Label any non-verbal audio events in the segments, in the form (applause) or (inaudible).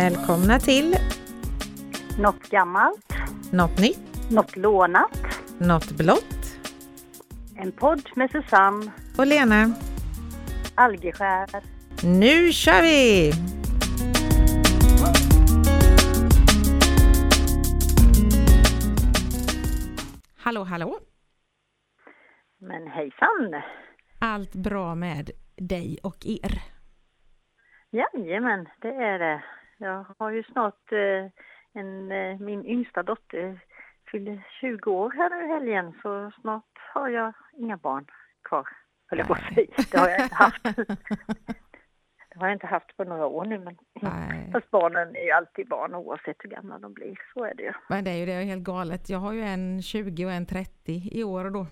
Välkomna till Något gammalt, Något nytt, något lånat. Något blått En podd med Susanne och Lena. Algeskär. Nu kör vi! Hallå, hallå! Men hejsan! Allt bra med dig och er? Jajamän, det är det. Jag har ju snart eh, en, eh, min yngsta dotter fyller 20 år här nu i helgen så snart har jag inga barn kvar, höll jag på att säga. Det har jag inte haft. (laughs) Det har jag inte haft på några år nu men Nej. fast barnen är ju alltid barn oavsett hur gamla de blir, så är det ju. Men det är ju det är helt galet. Jag har ju en 20 och en 30 i år då.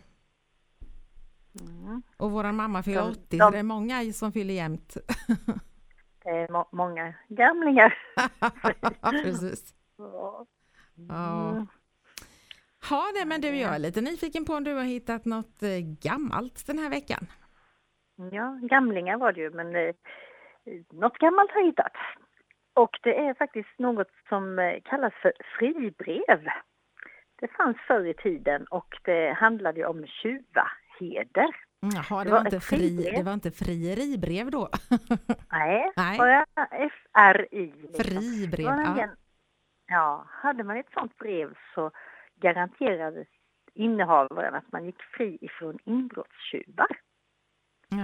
Mm. Och våran mamma fyller De- 80 de- så det är många som fyller jämnt. (laughs) Är må- många gamlingar. (laughs) Precis. Ja. Ja. Mm. Ja, nej, men du, jag är lite nyfiken på om du har hittat något eh, gammalt den här veckan. Ja, gamlingar var det ju, men eh, något gammalt har jag hittat. Och det är faktiskt något som eh, kallas för fribrev. Det fanns förr i tiden och det handlade om tjuvaheder. Mm, Jaha, det Det var, var inte fri, det var inte frieribrev då? (laughs) Nej, Nej. bara F-R-I. liksom. Fribrev, var ja. nämligen- Ja, hade man ett sånt brev så garanterades innehavaren att man gick fri ifrån inbrottstjuvar.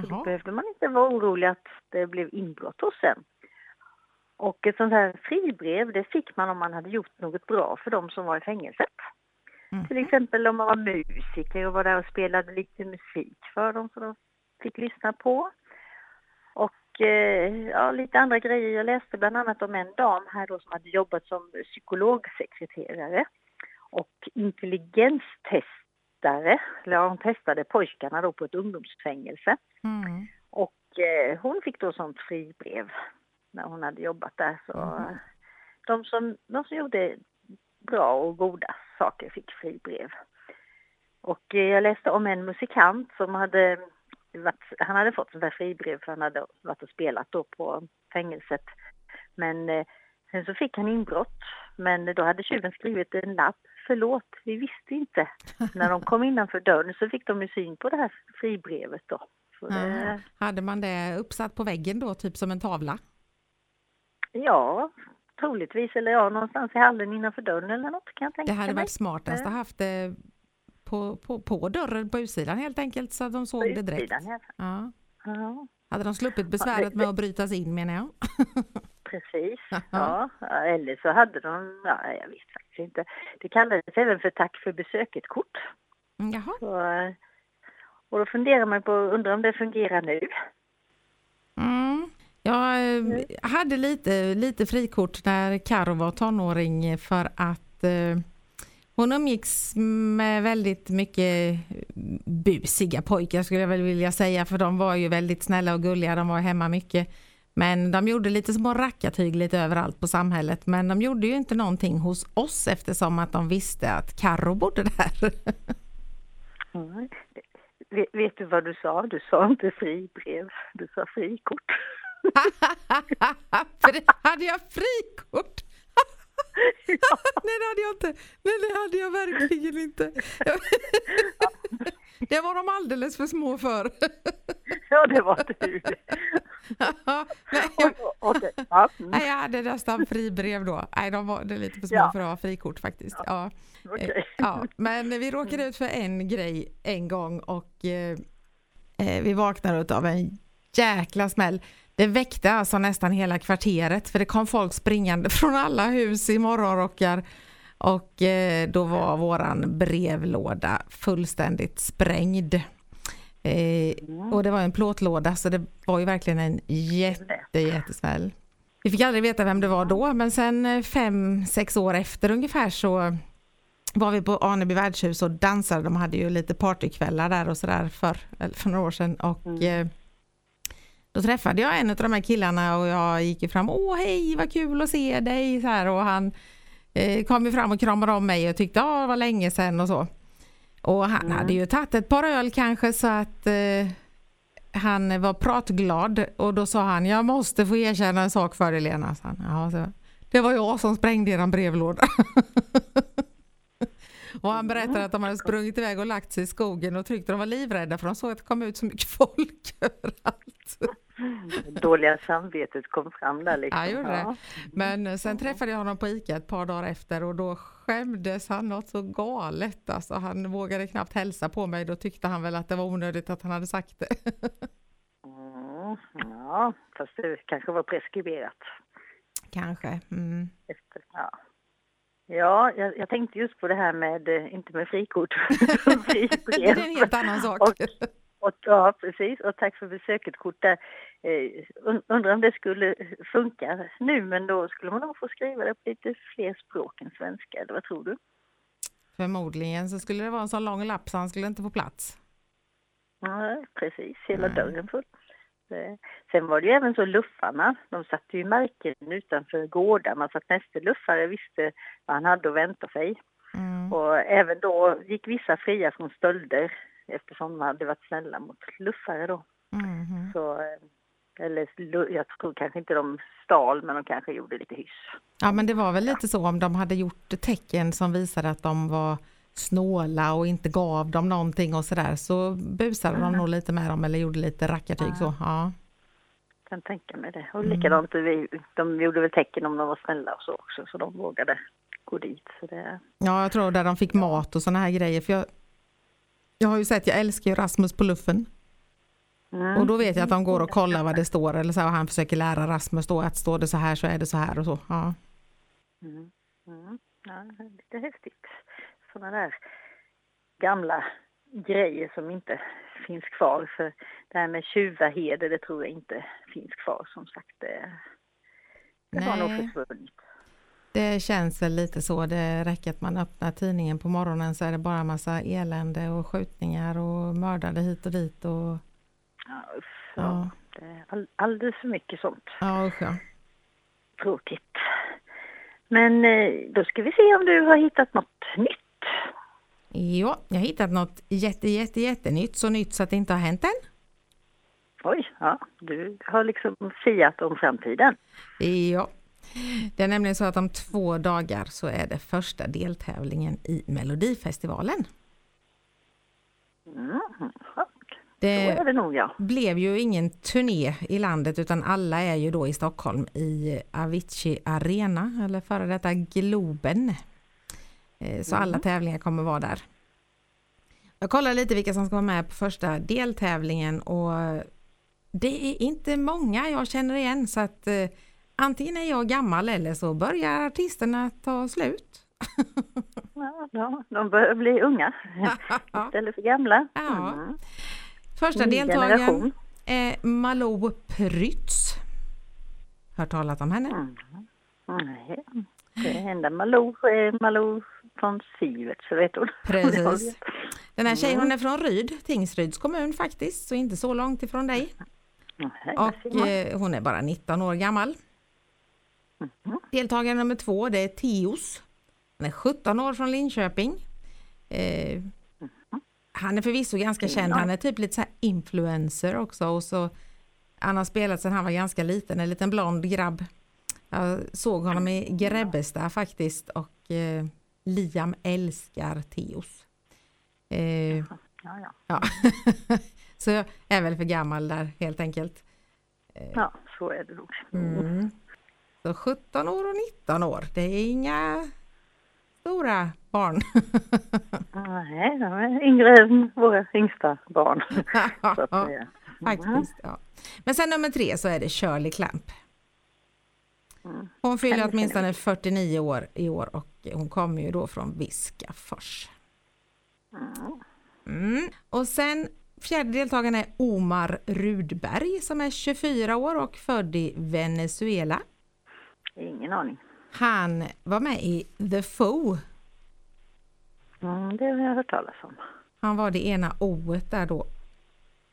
Så då behövde man inte vara orolig att det blev inbrott hos en. Och ett sånt här fribrev det fick man om man hade gjort något bra för de som var i fängelset. Mm. Till exempel om man var musiker och var där och spelade lite musik för dem som de fick lyssna på. Och eh, ja, lite andra grejer. Jag läste bland annat om en dam här då som hade jobbat som psykologsekreterare och intelligenstestare. Eller hon testade pojkarna då på ett ungdomsfängelse. Mm. Och eh, hon fick då sånt fribrev när hon hade jobbat där. Så Mhm. de, som, de som gjorde bra och goda saker fick fribrev. Och eh, jag läste om en musikant som hade varit, han hade fått sånt där fribrev för han hade varit och spelat då på fängelset. Men eh, sen så fick han inbrott. Men då hade tjuven skrivit en lapp. Förlåt, vi visste inte. (laughs) När de kom innanför dörren så fick de ju syn på det här fribrevet då. Det. Hade man det uppsatt på väggen då, typ som en tavla? Ja, troligtvis. Eller ja, någonstans i hallen innanför dörren eller något kan jag tänka Det hade varit smartast att Ja. haft det på, på, på dörren på utsidan helt enkelt så att de såg På det direkt. utsidan, ja. Ja. Ja, Hade de sluppit besväret det- med att brytas in menar jag. (laughs) precis. Ja, ja, eller så hade de, ja, jag vet faktiskt inte. Det kallades även för tack för besöket-kort. Mm, Jaha. Så, eh, och då funderar man på, undrar om det fungerar nu? Mm. Hade lite, lite frikort när Karo var tonåring för att eh, hon umgicks med väldigt mycket busiga pojkar skulle jag väl vilja säga för de var ju väldigt snälla och gulliga, de var hemma mycket. Men de gjorde lite små rackartyg lite överallt på samhället men de gjorde ju inte någonting hos oss eftersom att de visste att Karo bodde där. Mm. Vet, vet du vad du sa? Du sa inte fribrev, du sa frikort. (laughs) För hade jag frikort? (laughs) Nej det hade jag inte. Nej det hade jag verkligen inte. (laughs) Det var de alldeles för små för. Ja, det var du. Nej, jag. Ja, mm. nej, jag hade nästan fribrev då. Nej, de var det lite för små Ja. för att ha frikort faktiskt. Ja. Ja, men vi råkade ut för en grej en gång och eh, eh, vi vaknade av en jäkla smäll. Det väckte alltså nästan hela kvarteret för det kom folk springande (laughs) från alla hus i morgonrockar och eh, då var våran brevlåda fullständigt sprängd. Eh, och det var en plåtlåda så det var ju verkligen en jätte, jättesmäll. Vi fick aldrig veta vem det var då men sen eh, fem, sex år efter ungefär så var vi på Aneby värdshus och dansade. De hade ju lite partykvällar där och sådär för, för några år sedan. Och eh, då träffade jag en av de här killarna och jag gick ju fram. Åh hej vad kul att se dig! Så här, och han eh, kom ju fram och kramade om mig och tyckte att det var länge sedan och så. Och han hade ju tagit ett par öl kanske så att eh, han var pratglad och då sa han jag måste få erkänna en sak för dig Lena. Så han, ja, så, det var jag som sprängde eran brevlåda. (laughs) och han berättade att de hade sprungit iväg och lagt sig i skogen och tyckte de var livrädda för de såg att det kom ut så mycket (laughs) folk överallt. (laughs) Dåliga samvetet kom fram där liksom. Ja, gjorde det. Men sen träffade jag honom på ICA ett par dagar efter och då skämdes han något så galet. Alltså, han vågade knappt hälsa på mig. Då tyckte han väl att det var onödigt att han hade sagt det. Mm, ja, fast det kanske var preskriberat. Kanske. Mm. Efter, ja, ja jag, jag, tänkte just på det här med, eh, inte med frikort, (laughs) (laughs) det är en helt annan sak. Och, och, ja, precis. Och tack för besöket kort där. Eh, undrar om det skulle funka nu, men då skulle man nog få skriva det på lite fler språk än svenska, eller vad tror du? Förmodligen så skulle det vara en så lång lapp så han skulle inte få plats. Ja, precis. Hela mm. dörren full. Sen var det ju även så luffarna, de satte ju märken utanför gårdarna så att nästa luffare visste vad han hade att vänta sig. Mm. Och även då gick vissa fria från stölder eftersom de hade varit snälla mot luffare då. Mm. Så, eh, eller jag tror kanske inte de stal men de kanske gjorde lite hyss. Ja men det var väl lite så om de hade gjort tecken som visade att de var snåla och inte gav dem någonting och sådär så busade mm. de nog lite med dem eller gjorde lite rackartyg ja. så. Ja. Kan tänka mig det. Och likadant, mm. de gjorde väl tecken om de var snälla och så också så de vågade gå dit. Så det... Ja, jag tror där de fick mat och sådana här grejer. För jag, jag har ju sett, jag älskar ju Rasmus på luffen. Mm. Och då vet jag att de går och kollar vad det står eller så och han försöker lära Rasmus då att står det så här så är det så här och så. Ja. Mm. Mm. Ja, lite häftigt. Sådana där gamla grejer som inte finns kvar. För det här med tjuvaheder, det tror jag inte finns kvar. Som sagt, det, det har nog försvunnit. Det känns väl lite så. Det räcker att man öppnar tidningen på morgonen så är det bara massa elände och skjutningar och mördade hit och dit. Och... Ja, usch, ja. Det är all, alldeles för mycket sånt. Ja, usch ja. Tråkigt. Men eh, då ska vi se om du har hittat något nytt. Ja, jag har hittat något jätte, jätte, jättenytt. Så nytt så att det inte har hänt än. Oj, ja, du har liksom siat om framtiden. Ja, det är nämligen så att om två dagar så är det första deltävlingen i Melodifestivalen. Mm, det, det nog, ja. blev ju ingen turné i landet utan alla är ju då i Stockholm i Avicii Arena eller före detta Globen. Eh, så alla mm. tävlingar kommer vara där. Jag kollar lite vilka som ska vara med på första deltävlingen och det är inte många jag känner igen så att eh, antingen är jag gammal eller så börjar artisterna ta slut. (laughs) ja, de börjar bli unga istället för gamla. Ja. Mm. Första deltagaren är Malou Prytz. Hört talat om henne? Mm. Nej, det enda Malou är Malou från Sivert, så vet hon. Precis. (laughs) Den här tjejen hon är från Ryd, Tingsryds kommun faktiskt, så inte så långt ifrån dig. Och eh, hon är bara 19 år gammal. Mm. Deltagare nummer två det är Teos. Han är 17 år från Linköping. Eh, han är förvisso ganska känd, han är typ lite så influencer också och så han har spelat sedan han var ganska liten, en liten blond grabb. Jag såg honom i Grebbestad faktiskt och eh, Liam älskar Teos. Eh, ja, ja. ja. (laughs) så jag är väl för gammal där helt enkelt. Eh, ja, så är det nog. Mm. Så 17 år och 19 år, det är inga stora barn. (laughs) Nej, de är yngre än våra yngsta barn. (laughs) ja, mm. Faktiskt, ja. Men sen nummer tre så är det Shirley Clamp. Mm. Hon fyller åtminstone 49 år i år och hon kommer ju då från Viskafors. Mm. mm. Och sen fjärde deltagaren är Omar Rudberg som är 24 år och född i Venezuela. Ingen aning. Han var med i The Foe. Mm, det har jag hört talas om. Han var det ena o där då.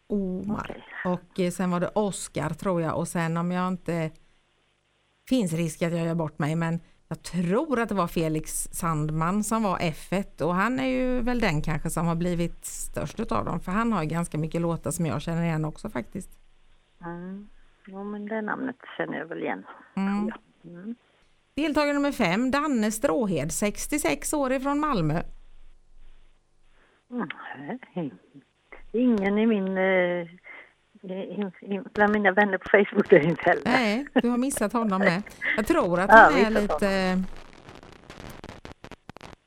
Omar. Okay. Och eh, sen var det Oscar tror jag och sen om jag inte finns risk att jag gör bort mig men jag tror att det var Felix Sandman som var F1 och han är ju väl den kanske som har blivit störst av dem för han har ganska mycket låtar som jag känner igen också faktiskt. Mm. Ja men det namnet känner jag väl igen. Mm. Mm. Deltagare nummer fem, Danne Stråhed, 66 år ifrån Malmö. Mm, ingen i min, eh, bland mina vänner på Facebook är inte heller. Nej, du har missat honom med. Jag tror att han ja, är lite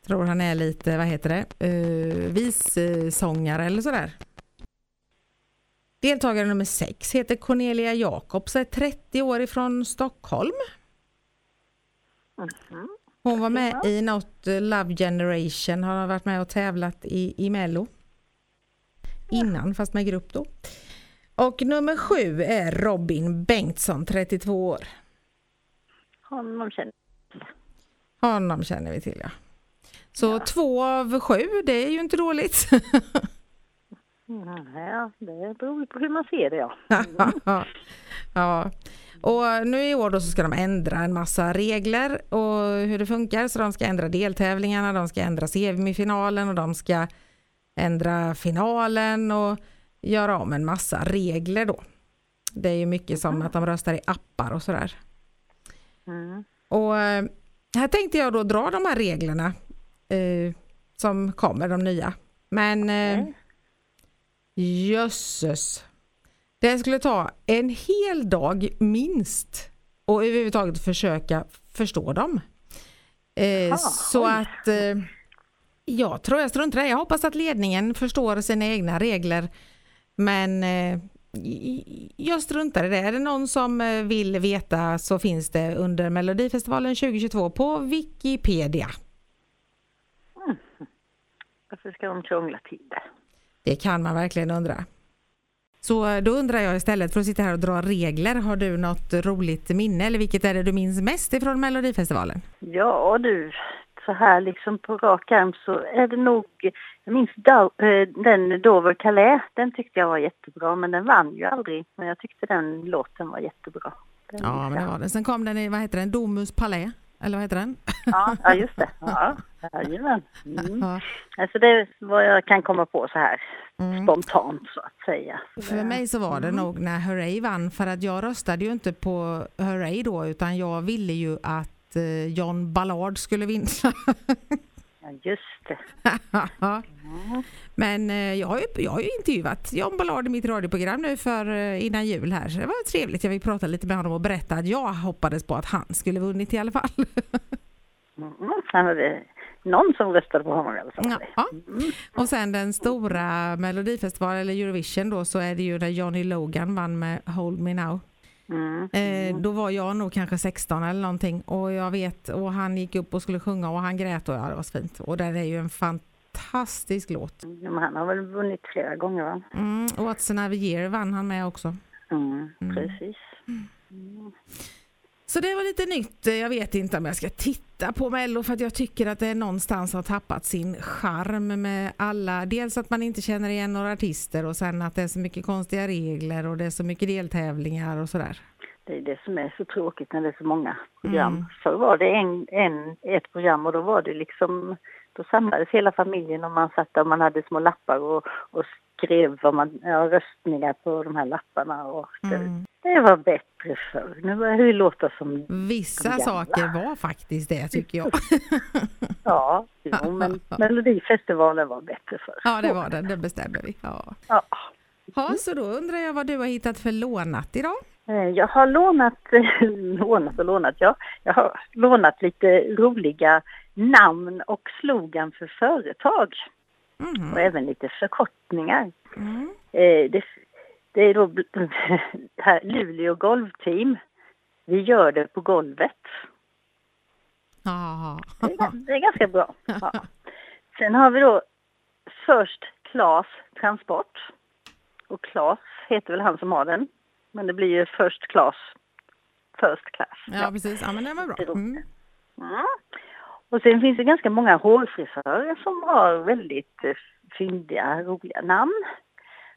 tror han är lite, vad heter det, uh, vissångare eller sådär. Deltagare nummer sex heter Cornelia Jakobs, är 30 år ifrån Stockholm. Mhm. Hon var med i något eh, Love Generation, har varit med och tävlat i, i Mello. Innan, fast med grupp då. Och nummer sju är Robin Bengtsson, 32 år. Honom känner vi till. Honom känner vi till, ja. Så ja. två av sju, det är ju inte dåligt. (laughs) ja, det beror på hur man ser det, ja. (laughs) ja. Och nu i år då så ska de ändra en massa regler och hur det funkar. Så de ska ändra deltävlingarna, de ska ändra semifinalen och de ska ändra finalen och göra om en massa regler då. Det är ju mycket som mm. att de röstar i appar och sådär. Mm. Och eh, här tänkte jag då dra de här reglerna eh, som kommer, de nya. Men eh, jösses. Det skulle ta en hel dag minst och överhuvudtaget försöka förstå dem. Eh, Aha, så att eh, jag tror jag struntar i Jag hoppas att ledningen förstår sina egna regler. Men eh, jag struntar i det. Är det någon som eh, vill veta så finns det under Melodifestivalen 2022 på Wikipedia. Mm. Varför ska de krångla till det? Det kan man verkligen undra. Så då undrar jag istället för att sitta här och dra regler, har du något roligt minne eller vilket är det du minns mest ifrån Melodifestivalen? Ja du, så här liksom på rak arm så är det nog, jag minns eh, den Dover Calais, den tyckte jag var jättebra men den vann ju aldrig. Men jag tyckte den låten var jättebra. Den ja men det var den. Sen kom den i, vad heter den, Domus Palais? Eller vad heter den? Ja, ja just det. Ja, jajamän. Mm. Alltså det är vad jag kan komma på så här mm. spontant så att säga. För mig så var det mm. nog när Hurray vann för att jag röstade ju inte på Hurray då utan jag ville ju att eh, John Ballard skulle vinna. (laughs) just det. (laughs) Men eh, jag, har ju, jag har ju intervjuat John Ballard i mitt radioprogram nu för eh, innan jul här. Så det var trevligt. Jag fick prata lite med honom och berätta att jag hoppades på att han skulle vunnit i alla fall. (laughs) mm, någon som röstade på honom i alla fall. Ja. Mm. Och sen den stora Melodifestivalen eller Eurovision då så är det ju när Johnny Logan vann med Hold Me Now. Mm. Eh, då var jag nog kanske 16 eller någonting och jag vet och han gick upp och skulle sjunga och han grät och ja, det var så fint. Och det är ju en fantastisk låt. Ja, han har väl vunnit flera gånger va? Mm, What's another year vann han med också. Mm, mm. precis. Så det var lite nytt. Jag vet inte om jag ska titta på Mello för att jag tycker att det någonstans har tappat sin charm med alla. Dels att man inte känner igen några artister och sen att det är så mycket konstiga regler och det är så mycket deltävlingar och sådär. Det är det som är så tråkigt när det är så många program. Mm. Förr var det en, en, ett program och då var det liksom då samlades hela familjen och man satt där och man hade små lappar och, och skrev vad man, ja, röstningar på de här lapparna. Och mm. det, det, var bättre förr. Nu börjar det låta som Vissa saker var faktiskt det tycker jag. (laughs) ja, jo, (laughs) men Melodifestivalen var bättre förr. Ja, det var den. Det bestämmer vi. Ja. ja. Ja, så då undrar jag vad du har hittat för lånat idag? Eh, jag har lånat, (laughs) lånat och lånat, ja. Jag har lånat lite roliga namn och slogan för företag. Mm. Och även lite förkortningar. Mm. Eh, det, det, är då (laughs) här, Luleå golvteam. Vi gör det på golvet. Det, är, det är ganska bra. (laughs) Ja. Sen har vi då First Class Transport. Och Class heter väl han som har den. Men det blir ju First Class. First Class. Ja, ja. precis. Ja, men det var bra. Mm. Mm. Och sen finns det ganska många hårfrisörer som har väldigt eh, fyndiga, roliga namn.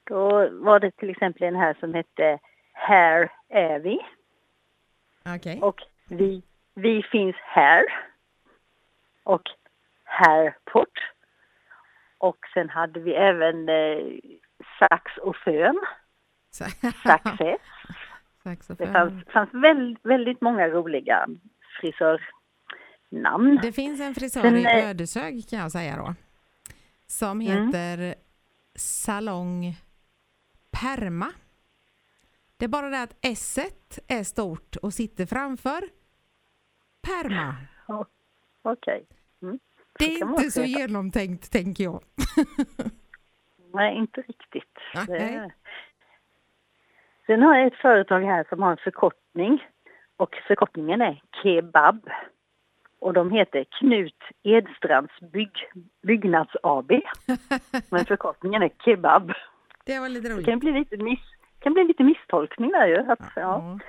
Då var det till exempel en här som hette Hair Avi. Okay. Och vi, vi finns här. Och Hairport. Och sen hade vi även eh, Sax och Fön. Success. (laughs) Det fanns, fanns väldigt, väldigt många roliga frisör namn. Det finns en frisör Sen, i eh, Ödeshög kan jag säga då. Som Mm. heter Salong Perma. Det är bara det att S är stort och sitter framför Perma. Okej. Mm. Det är inte så heta. genomtänkt tänker jag. (laughs) Nej, inte riktigt. Det- Sen har jag ett företag här som har en förkortning och förkortningen är Kebab. Och de heter Knut Edstrands bygg, Byggnads AB. (laughs) Men förkortningen är Kebab. Det var lite Det roligt. kan bli lite, miss, kan bli lite misstolkning där ju. Att, ja.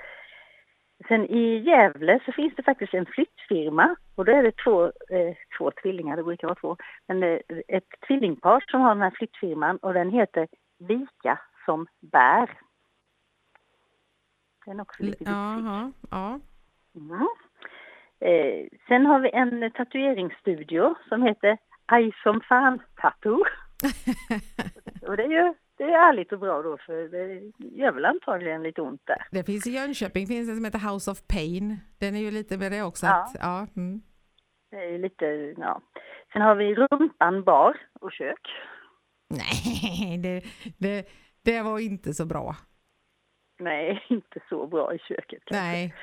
Sen i Gävle så finns det faktiskt en flyttfirma och då är det två, eh, två tvillingar, det brukar vara två, men eh, ett tvillingpar som har den här flyttfirman och den heter Vika som bär. Den är också lite viktig. Jaha, ja. Mm. Eh, sen har vi en tatueringsstudio som heter Aj som fan tattoo. (laughs) och det är ju det är ärligt och bra då för det gör väl antagligen lite ont där. Det finns i Jönköping finns det som heter House of Pain. Den är ju lite med det också. Ja. Att, ja, mm. Det är lite, ja. Sen har vi Rumpan bar och kök. Nej, det, det, det var inte så bra. Nej, (laughs) inte så bra i köket. kanske. Nej,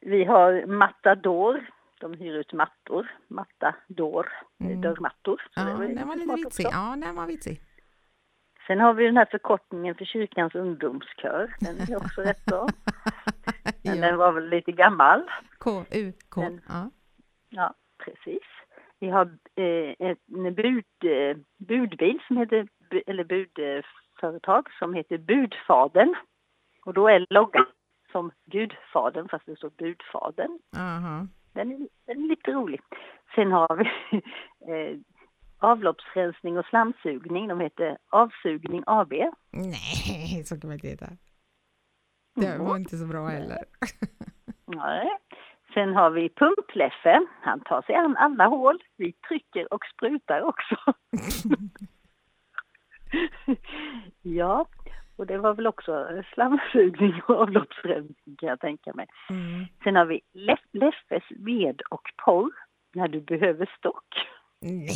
Vi har Matador. De hyr ut mattor. Matador, Mm. dörrmattor. Så ja, det var ju den var lite vitsig. också. Ja, den var vitsig. Sen har vi den här förkortningen för kyrkans ungdomskör. Den är också rätt bra. (laughs) Men Ja. den var väl lite gammal. K-U-K. Ja. Ja, precis. Vi har eh, en bud, eh, budbil som heter, eller budföretag som heter Budfaden. Och då är loggan som Gudfadern fast det står Budfadern. Aha. Den är, den är lite rolig. Sen har vi (laughs) eh, avloppsrensning och slamsugning. De heter Avsugning AB. Nej, så kan man inte heta. Det Mm. var inte så bra heller. (laughs) Nej. Sen har vi Pumpleffe. Han tar sig an alla hål. Vi trycker och sprutar också. (laughs) ja, och det var väl också slamsugning och avloppsrensning kan jag tänka mig. Mm. Sen har vi Leff, Leffes ved och porr när du behöver stock. Nej,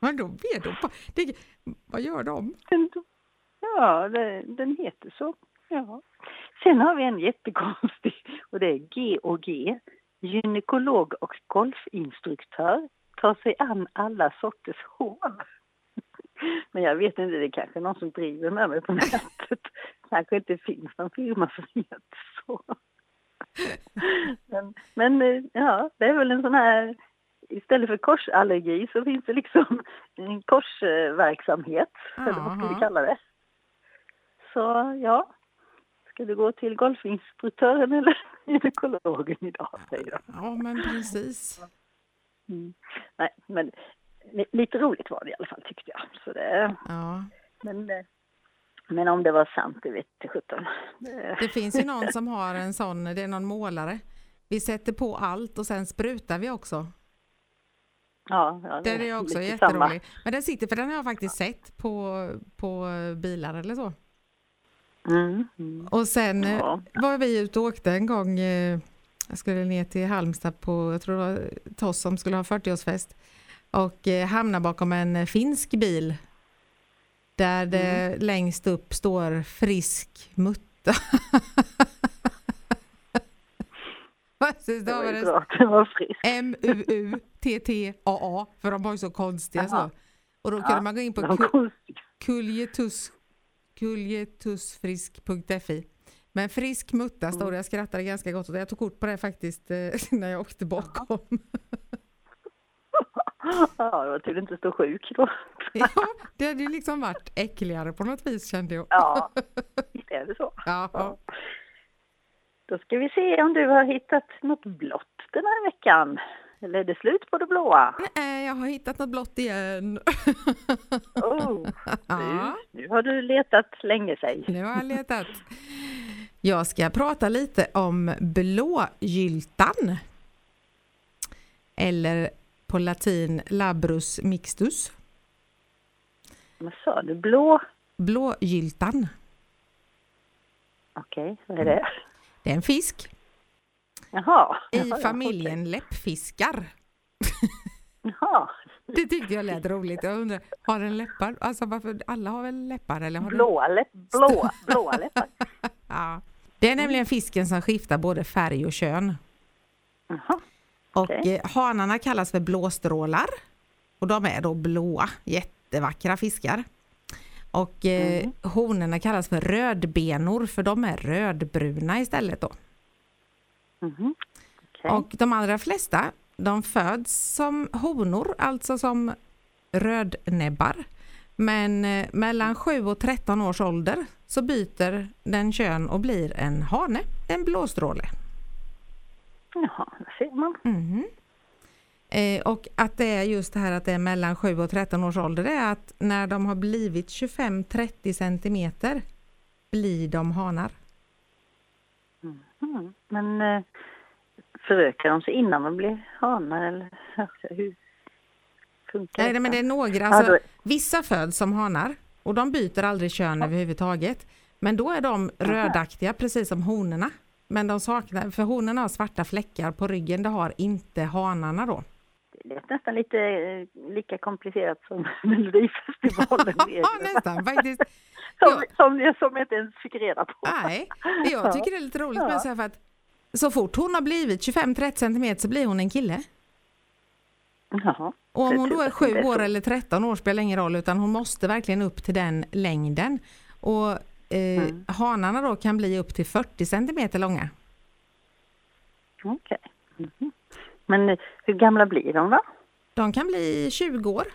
vadå vet de på? Det, vad gör de? Den- Ja, det, den heter så. Ja. Sen har vi en jättekonstig och det är G&G. Gynekolog och golfinstruktör tar sig an alla sorters hål. Men jag vet inte, det är kanske någon som driver med mig på nätet. kanske inte finns någon firma som heter så. Men, men ja, det är väl en sån här istället för korsallergi så finns det liksom en korsverksamhet, eller vad ska vi kalla det? Så ja, ska du gå till golfinstruktören eller (laughs) gynekologen idag, säger jag. Ja, men precis. Mm. Nej, men li- lite roligt var det i alla fall tyckte det, Ja. men, men om det var sant, det vet jag sjutton. Det- Det finns ju någon som har en sån, det är någon målare. Vi sätter på allt och sen sprutar vi också. Ja, ja, Den är också lite samma. jätterolig. Men den sitter, för den har jag faktiskt sett på, på bilar eller så. Mm, mm. Och sen Ja. var vi ute och åkte en gång. eh, Jag skulle ner till Halmstad på, jag tror det var Toss som skulle ha 40-årsfest. Och eh, hamna bakom en finsk bil. Där det Mm. längst upp står frisk mutta. (laughs) Det var ju det? bra att den var frisk. M-U-U-T-T-A-A för de har ju så konstiga så. Och då kunde man gå in på Det var kuljetus, kuljetusfrisk.fi. Men frisk mutta står det, jag skrattade ganska gott och jag tog kort på det faktiskt eh, (laughs) när jag åkte bakom. Ja, (laughs) det var tur det inte stod sjuk då. (laughs) det hade ju liksom varit äckligare på något vis kände jag. Ja, (laughs) visst är det så. Ja, Ja. Då ska vi se om du har hittat något blått den här veckan. Eller är det slut på det blåa? Nej, jag har hittat något blått igen. Oh, (laughs) nu, nu har du letat länge säg. Nu har jag letat. Jag ska prata lite om blågyltan. Eller på latin labrus mixtus. Vad sa du? Blå? Blågyltan. Okej, vad är det? Det är en fisk. Jaha. i Jaha, familjen läppfiskar. okej. Jaha. Det tyckte jag lät roligt. Jag undrar, har den läppar? Alltså varför, alla har väl läppar? Eller har. Blåa, läpp, blåa, (laughs) blåa läppar. Ja. Det är nämligen fisken som skiftar både färg och kön. Jaha. Och Okej. eh, hanarna kallas för blåstrålar. Och de är då blåa, jättevackra fiskar. Och eh, Mm. honorna kallas för rödbenor för de är rödbruna istället då. Mhm. Okej. Och de allra flesta de föds som honor, alltså som rödnäbbar. Men eh, mellan 7 och 13 års ålder så byter den kön och blir en hane, en blåstråle. Jaha, där ser man. Mhm. Eh, och att det är just det här att det är mellan 7 och 13 års ålder, det är att när de har blivit 25-30 centimeter blir de hanar. Mm. Men eh, förökar de sig innan de blir hanar eller (laughs) hur funkar Nej, men det är några, Ja, alltså, vissa föds som hanar och de byter aldrig kön överhuvudtaget. Men då är de rödaktiga precis som honorna. Men de saknar, för honorna har svarta fläckar på ryggen, det har inte hanarna då. Det lät nästan lite eh, lika komplicerat som (laughs) Melodifestivalen. (laughs) Ja, nästan faktiskt. (laughs) som, som, jag, som jag inte ens fick reda på. Nej, jag tycker det är lite roligt med så här för att så fort hon har blivit 25-30 centimeter så blir hon en kille. Jaha. Och om hon då är typ att det 7 är år eller 13 år spelar ingen roll utan hon måste verkligen upp till den längden. Och eh, Mm. hanarna då kan bli upp till 40 centimeter långa. Okej. Mhm. Men eh, hur gamla blir de då? De kan bli 20 år.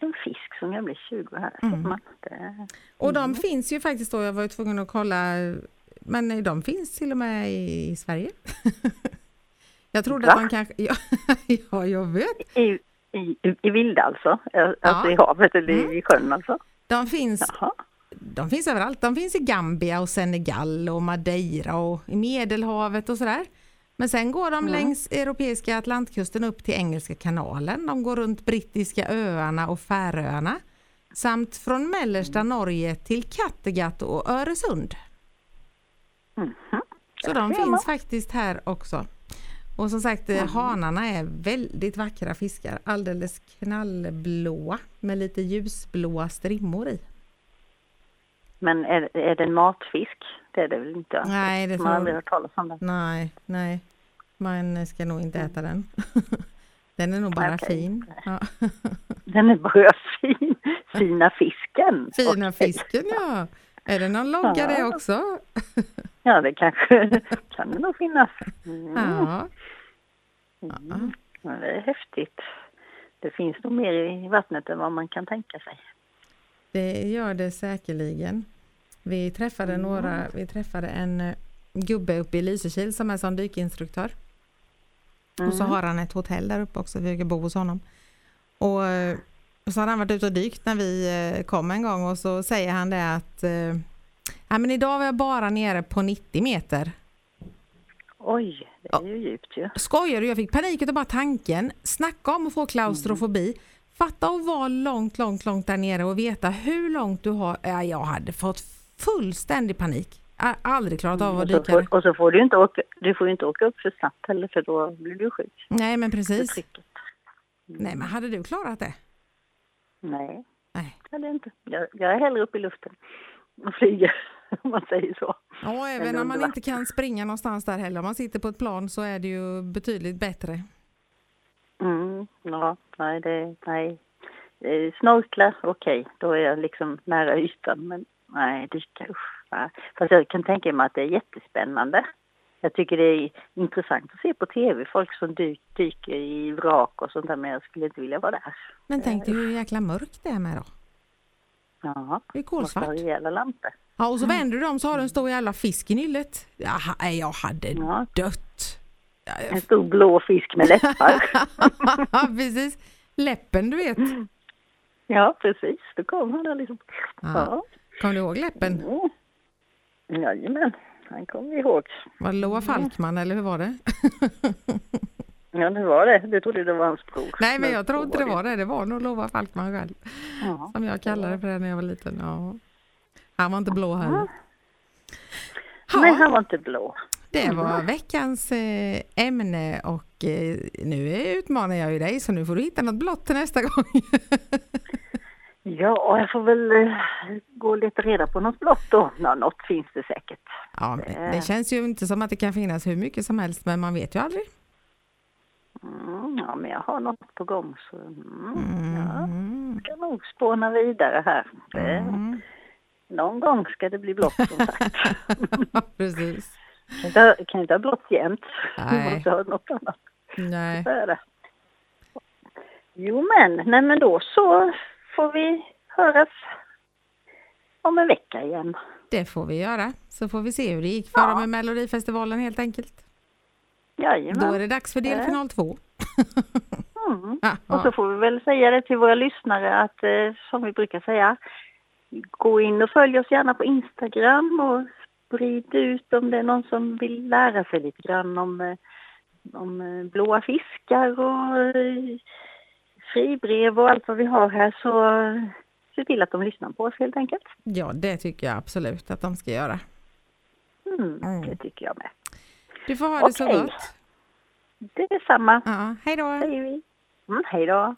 En fisk som kan bli 20 här. Mm. Det, Och Mm. de finns ju faktiskt då, jag var ju tvungen att kolla, men de finns till och med i Sverige. (laughs) jag trodde Va? att de kanske, (laughs) ja, ja jag vet. I, i, i vilda alltså? Eh, Alltså Ja. i havet eller Mm. i sjön alltså? De finns, Jaha. de finns överallt. De finns i Gambia och Senegal och Madeira och i Medelhavet och sådär. Men sen går de Mm. längs europeiska Atlantkusten upp till Engelska kanalen. De går runt brittiska öarna och Färöarna. Samt från mellersta Mm. Norge till Kattegatt och Öresund. Mhm. Så de man. finns faktiskt här också. Och som sagt, eh, hanarna är väldigt vackra fiskar. Alldeles knallblåa med lite ljusblåa strimmor i. Men är, är det en matfisk? Det är det väl inte? Nej, det Man har aldrig hört talas om det. Nej, nej. Man ska nog inte äta den. (laughs) Den är nog bara Okej. fin. Ja. (laughs) Den är bara fin. Fina fisken. Fina Okej. fisken, ja. Är det någon logga det Ja. också? (laughs) Ja, det kanske kan det nog finnas. Mm. Ja. Mm. Ja, det är häftigt. Det finns nog mer i vattnet än vad man kan tänka sig. Det gör det säkerligen. Vi träffade Mm. några, vi träffade en eh, gubbe uppe i Lysekil som är som dykinstruktör. Och så Mm. har han ett hotell där uppe också, vi brukar bo hos honom. Och eh, så hade han varit ute och dykt när vi eh, kom en gång och så säger han det att ja, men idag var jag bara nere på 90 meter. Oj, det är ju djupt ju. Skojar du? Jag fick panik utav bara tanken. Snacka om att få klaustrofobi. Fatta att vara långt, långt, långt där nere och veta hur långt du har. Ja, jag hade fått fullständig panik. Jag aldrig klarat av att dyka. och så får du inte åka, du får inte åka upp för snabbt heller för då blir du sjuk. Nej, men precis. trycket. Nej, men hade du klarat det? Nej, Nej. det det inte. Jag, jag är hellre uppe i luften och flyger (laughs) om man säger så. Ja, även om man inte kan springa någonstans där heller. Om man sitter på ett plan så är det ju betydligt bättre. Mm, ja, nej, det, nej. Eh, Snorkla, okej, då är jag liksom nära ytan, men nej, dyka, usch. Nej. Fast jag kan tänka mig att det är jättespännande. Jag tycker det är intressant att se på tv, folk som dyk, dyker i vrak och sånt där, men jag skulle inte vilja vara där. Men tänk dig hur jäkla mörkt det är med då. Ja, Det är kolsvart. ha rejäla lampor. Ja, och så vänder du dem så har du en stor jävla fisk i nyllet. Jaha, jag hade Ja. dött. En stor blå fisk med läppar. (laughs) Precis. Läppen, du vet. Ja, precis. Då kom han där liksom. Ja. Ja. Kommer du ihåg läppen? Mm. Jajamän, han kommer vi ihåg. Var det Loa Falkman eller hur var det? Ja, det var det. Du trodde det var hans bror. Nej, men jag tror så inte det var det. Det var nog Loa Falkman själv. Ja. Som jag kallade för det när jag var liten. Ja. Han var inte blå heller. Nej, Ja, han var inte blå. Det var veckans eh, ämne och eh, nu utmanar jag ju dig så nu får du hitta något blått till nästa gång. (laughs) Ja, jag får väl eh, gå och leta reda på något blått då. Nå, något finns det säkert. Ja, det känns ju inte som att det kan finnas hur mycket som helst men man vet ju aldrig. Mm, ja, men jag har något på gång så mm, ja, Mm. ska nog spåna vidare här. Det, Mm. Någon gång ska det bli blått som sagt. (laughs) Precis. Kan inte, kan inte ha blått jämt. Nej. Måste ha något annat. Nej. Så är det. Jo men, nej men då så får vi höras om en vecka igen. Det får vi göra. Så får vi se hur det gick för Ja. dem med Melodifestivalen helt enkelt. Då Jajamän. är det dags för delfinal två. Mm. (laughs) Ja, Och så får vi väl säga det till våra lyssnare att eh, som vi brukar säga, gå in och följ oss gärna på Instagram och sprid ut om det är någon som vill lära sig lite grann om, eh, om eh, blåa fiskar och eh, fribrev och allt vad vi har här så se till att de lyssnar på oss helt enkelt. ja, det tycker jag absolut att de ska göra. Mm, Mm. Det tycker jag med. Du får ha det så gott. Det är samma, Ja, hej då. vi. Mm, hej då!